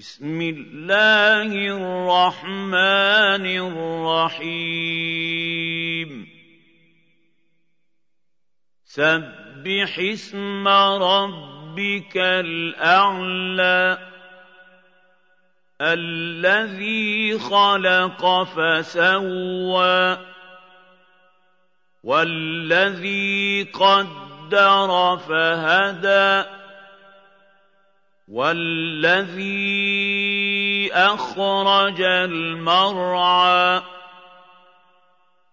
بسم الله الرحمن الرحيم. سبح اسم ربك الأعلى الذي خلق فسوى والذي قدر فهدى وَالَّذِي أَخْرَجَ الْمَرْعَىٰ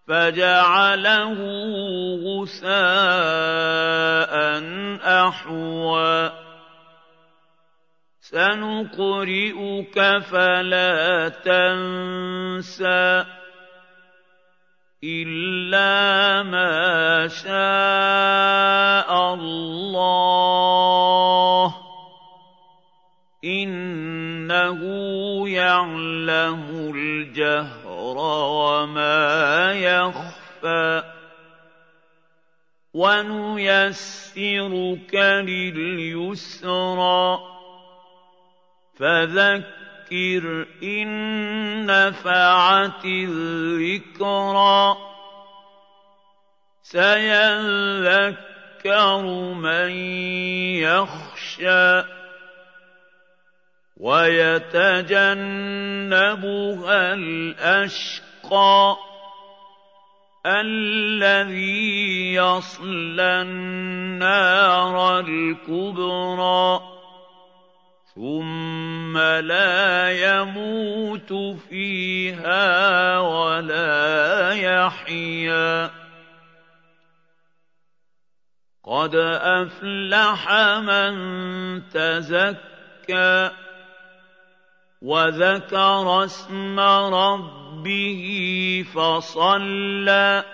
فَجَعَلَهُ غُثَاءً أَحْوَىٰ سَنُقْرِئُكَ فَلَا تَنسَىٰ إِلَّا مَا شَاءَ اللَّهُ إِنَّهُ يَعْلَمُ الْجَهْرَ وَمَا يَخْفَىٰ وَنُيَسِّرُكَ لِلْيُسْرَىٰ فَذَكِّرْ إِن نَّفَعَتِ الذِّكْرَىٰ سَيَذَّكَّرُ مَن يَخْشَىٰ وَيَتَجَنَّبُهَا الْأَشْقَى الَّذِي يَصْلَى النَّارَ الْكُبْرَىٰ ثُمَّ لَا يَمُوتُ فِيهَا وَلَا يَحْيَىٰ قَدْ أَفْلَحَ مَن تَزَكَّىٰ. وَذَكَرَ اسْمَ رَبِّهِ فَصَلَّىٰ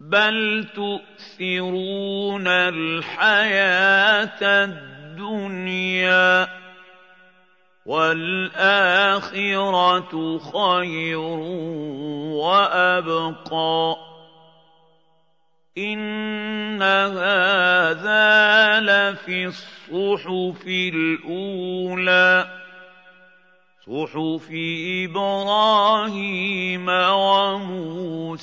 بَلْ تُؤْثِرُونَ الْحَيَاةَ الدُّنْيَا وَالْآخِرَةُ خَيْرٌ وَأَبْقَىٰ إِنَّ هَٰذَا لَفِي الصُّحُفِ الْأُولَىٰ صُحُفِ إِبْرَاهِيمَ وَمُوسَىٰ.